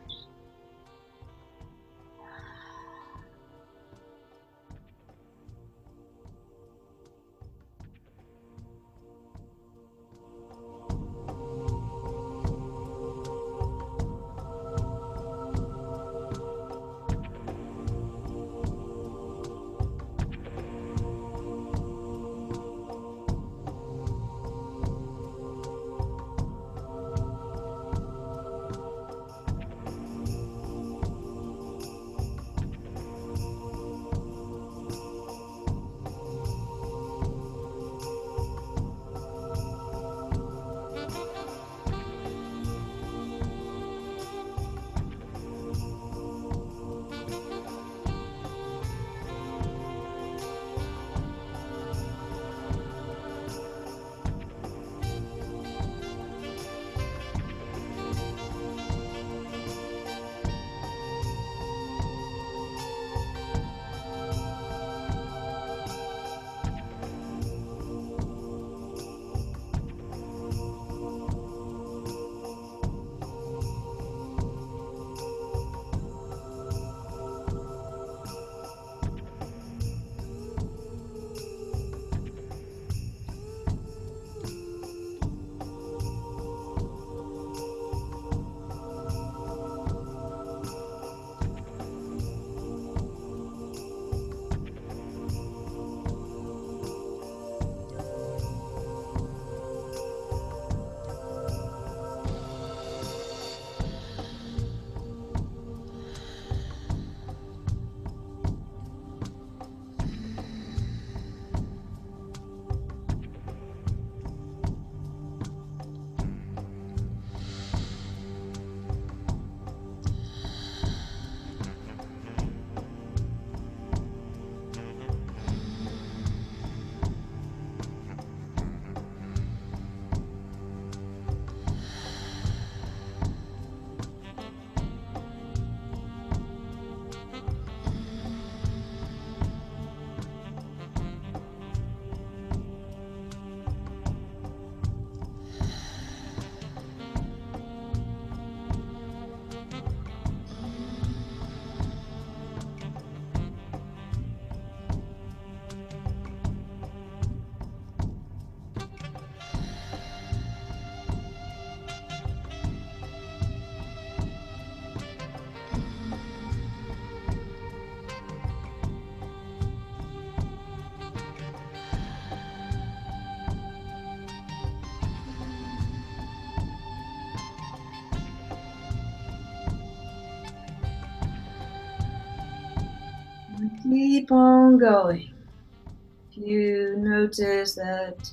Keep on going. If you notice that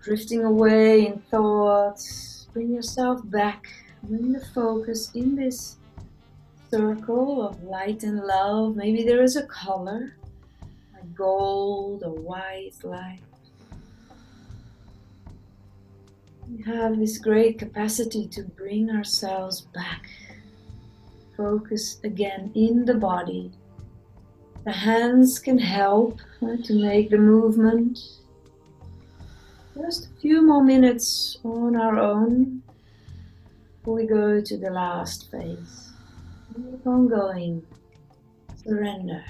drifting away in thoughts, bring yourself back, bring the focus in this circle of light and love. Maybe there is a color, like gold or white light. We have this great capacity to bring ourselves back. Focus again in the body The hands can help to make the movement. Just a few more minutes on our own before we go to the last phase. Keep on going. Surrender.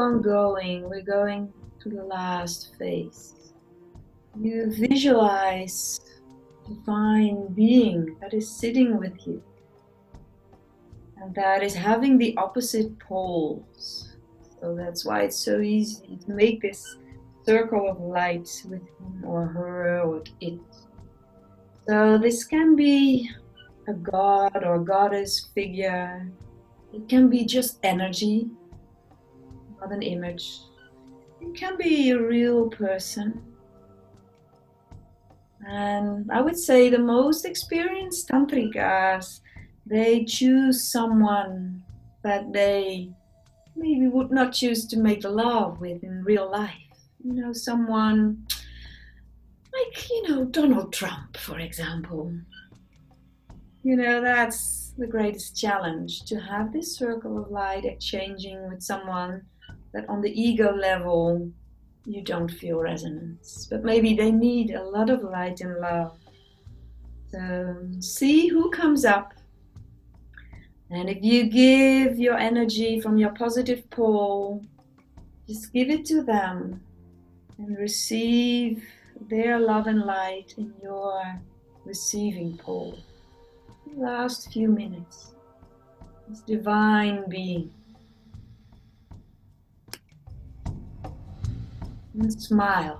On going, we're going to the last phase. You visualize divine being that is sitting with you and that is having the opposite poles. So that's why it's so easy to make this circle of light with him or her or it. So this can be a god or goddess figure. It can be just energy not an image. It can be a real person. And I would say the most experienced tantrikas, they choose someone that they maybe would not choose to make love with in real life. You know, someone like, you know, Donald Trump, for example. You know, that's the greatest challenge to have this circle of light exchanging with someone that on the ego level you don't feel resonance. But maybe they need a lot of light and love. So see who comes up. And if you give your energy from your positive pole, just give it to them and receive their love and light in your receiving pole. last few minutes. This divine being. And smile.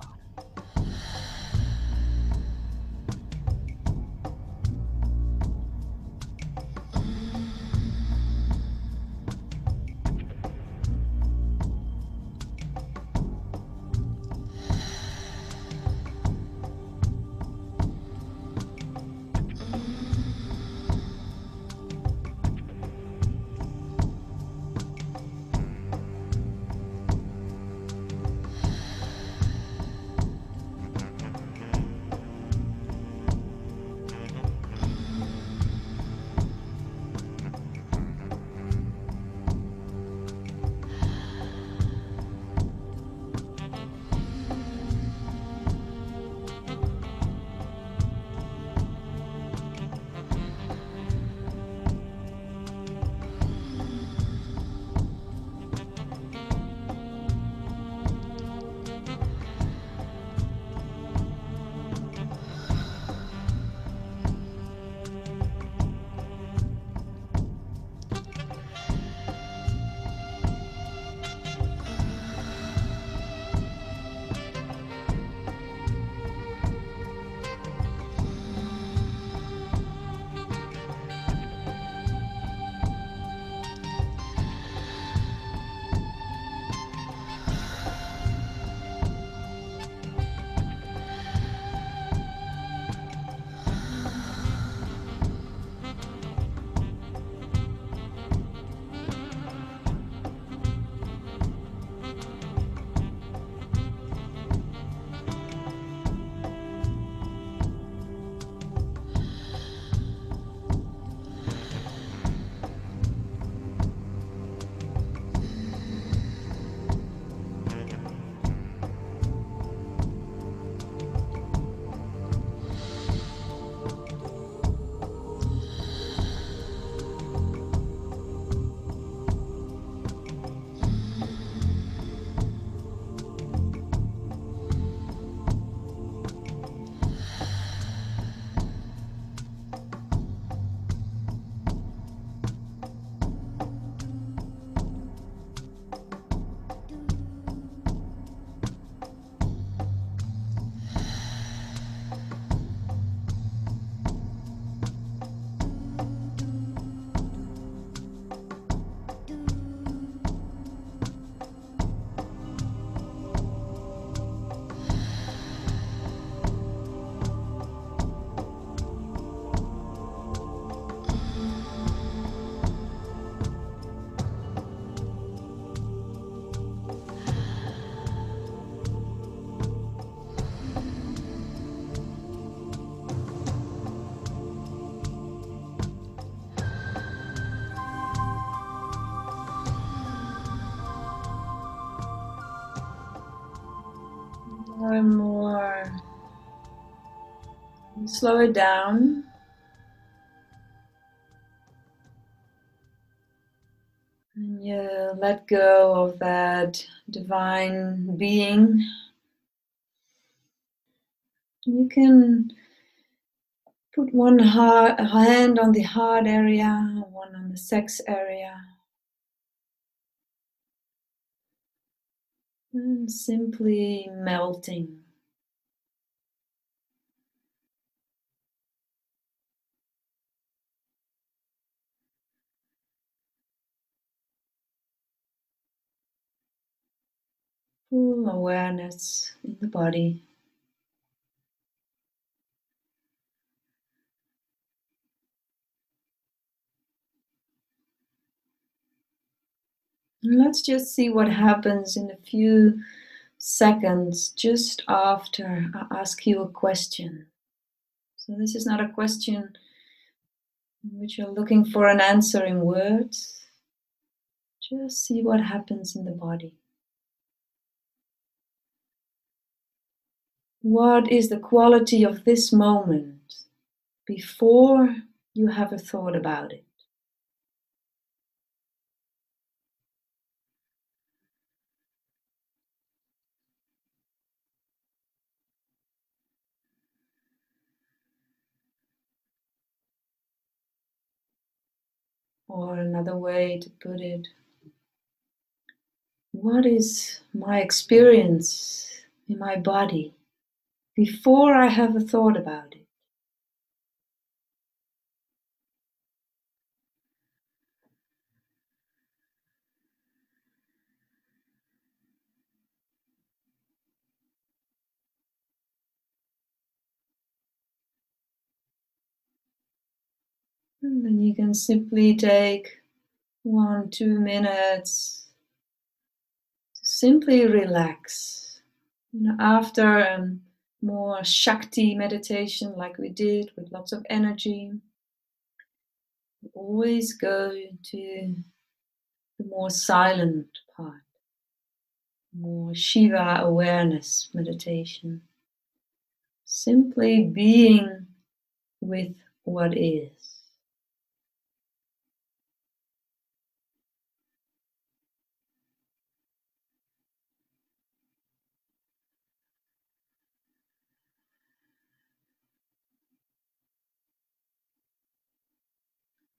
Slow it down. And you let go of that divine being. You can put one heart, hand on the heart area, one on the sex area. And simply melting. Full awareness in the body. Let's just see what happens in a few seconds just after I ask you a question. So, this is not a question in which you're looking for an answer in words. Just see what happens in the body. What is the quality of this moment before you have a thought about it? Or another way to put it, what is my experience in my body before I have a thought about it? And then you can simply take one, two minutes to simply relax. Know, after a more Shakti meditation, like we did with lots of energy, We always go to the more silent part, more Shiva awareness meditation. Simply being with what is.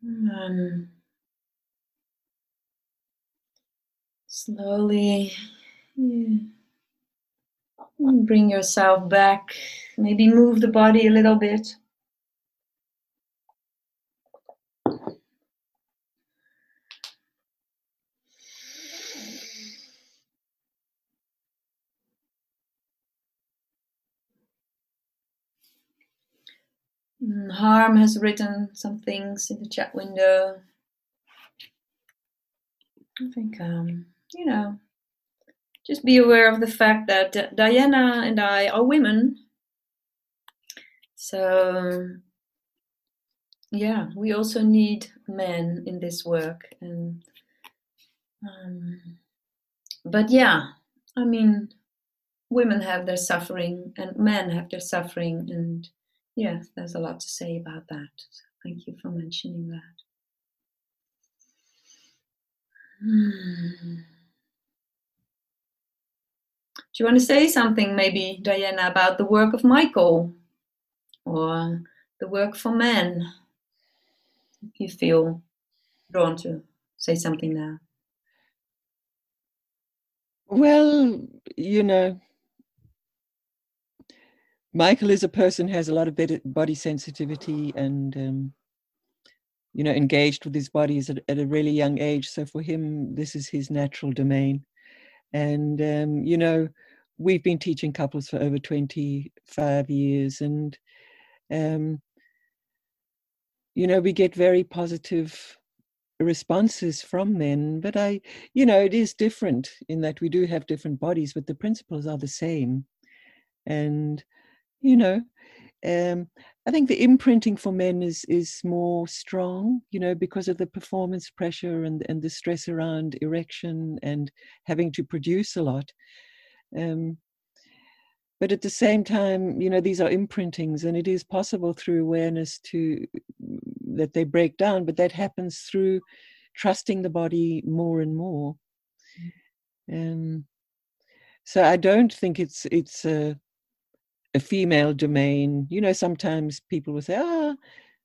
Um, slowly yeah. bring yourself back. Maybe move the body a little bit. Mm, Harm has written some things in the chat window. I think, um, you know, just be aware of the fact that uh, Diana and I are women. So, yeah, we also need men in this work. And, um, but yeah, I mean, women have their suffering and men have their suffering and Yes, there's a lot to say about that. So thank you for mentioning that. Do you want to say something, maybe, Diana, about the work of Michael or the work for men? If you feel drawn to say something now. Well, you know, Michael is a person who has a lot of body sensitivity and um, you know engaged with his body at, at, a really young age. So for him, this is his natural domain. And um, you know, we've been teaching couples for over 25 years, and um, you know, we get very positive responses from men. But I, you know, it is different in that we do have different bodies, but the principles are the same. And you know um, I think the imprinting for men is is more strong, you know, because of the performance pressure and and the stress around erection and having to produce a lot. Um, but at the same time, you know, these are imprintings, and it is possible through awareness to that they break down, but that happens through trusting the body more and more. Um, so I don't think it's it's a a female domain. You know, sometimes people will say, "Ah,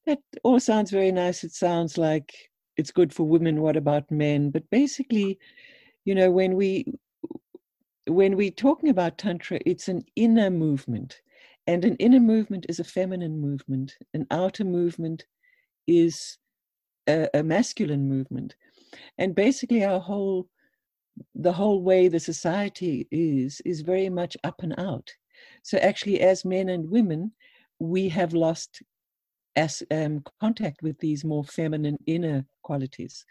that all sounds very nice. It sounds like it's good for women. What about men?" But basically, you know, when we when we're talking about tantra, it's an inner movement, and an inner movement is a feminine movement. An outer movement is a, a masculine movement, and basically our whole the whole way the society is is very much up and out so actually, as men and women, we have lost as um, contact with these more feminine inner qualities.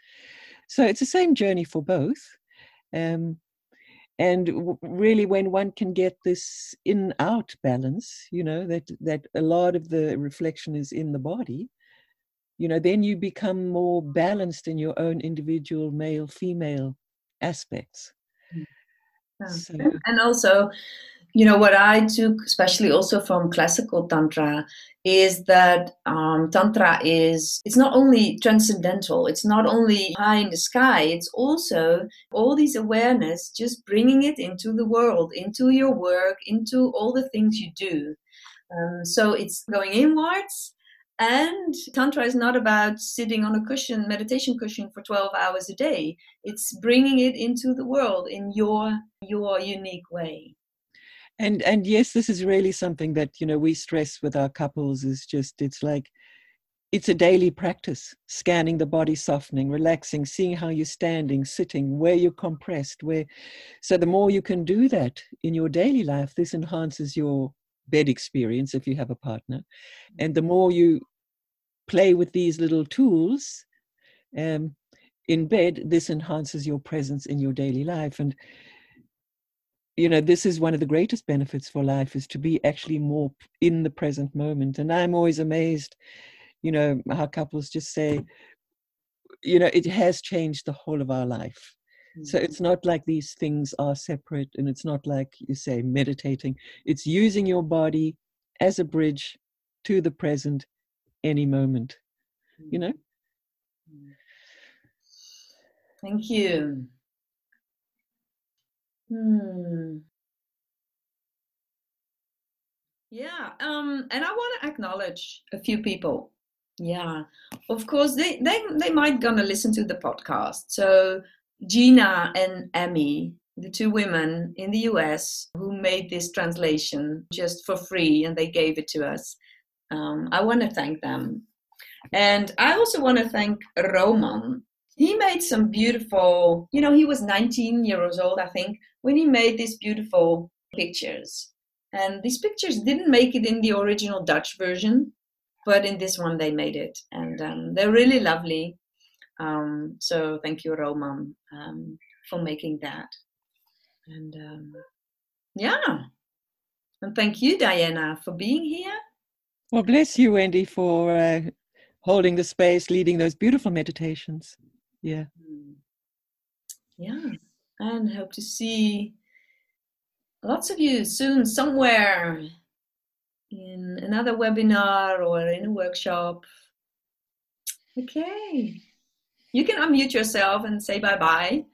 So it's the same journey for both. Um, and w- really, when one can get this in-out balance, you know that that a lot of the reflection is in the body. You know, then you become more balanced in your own individual male-female aspects. Mm. Yeah. So, And also, you know what i took especially also from classical tantra is that um, tantra is it's not only transcendental it's not only high in the sky it's also all these awareness just bringing it into the world into your work into all the things you do. Um, so it's going inwards and tantra is not about sitting on a cushion meditation cushion for 12 hours a day. It's bringing it into the world in your your unique way and and yes this is really something that you know we stress with our couples is just it's like it's a daily practice scanning the body softening relaxing seeing how you're standing sitting where you're compressed where so the more you can do that in your daily life this enhances your bed experience if you have a partner. And the more you play with these little tools um, in bed this enhances your presence in your daily life. And you know this is one of the greatest benefits for life is to be actually more in the present moment. And i'm always amazed you know how couples just say you know it has changed the whole of our life. So mm-hmm. it's not like these things are separate and it's not like you say meditating. It's using your body as a bridge to the present any moment you mm-hmm. know? Mm-hmm. Thank you Hmm. Yeah, um, and I want to acknowledge a few people. Yeah, of course, they they they might gonna listen to the podcast. So Gina and Emmy, the two women in the US who made this translation just for free, and they gave it to us. Um, I want to thank them, and I also want to thank Roman he made some beautiful you know he was 19 years old i think when he made these beautiful pictures. And these pictures didn't make it in the original dutch version but in this one they made it. And um, they're really lovely. Um, so thank you roman um, for making that. And um, yeah. And thank you diana for being here. Well bless you wendy for uh, holding the space leading those beautiful meditations yeah. Mm. yeah and hope to see lots of you soon somewhere in another webinar or in a workshop. Okay. You can unmute yourself and say bye bye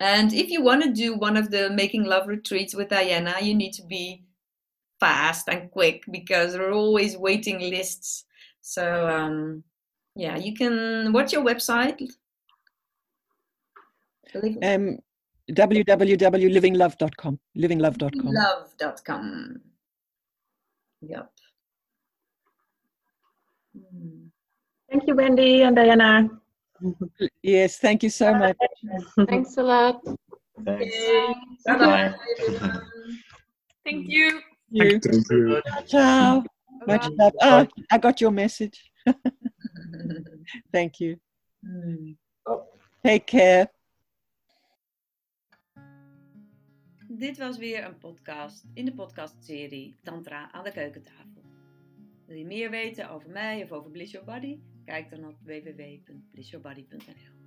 and if you want to do one of the making love retreats with diana you need to be fast and quick because there are always waiting lists. So um, yeah you can what's your website um www.livinglove.com livinglove.com love.com yep Hmm. Thank you, Wendy and Diana. yes thank you so much Thanks a lot. Thanks. Bye-bye, Bye. everyone. Thank you. you. Thank you. ciao much love oh i got your message thank you Hmm. take care Dit was weer een podcast in de podcastserie Tantra aan de keukentafel. Wil je meer weten over mij of over Bliss Your Body? Kijk dan op www.blissyourbody.nl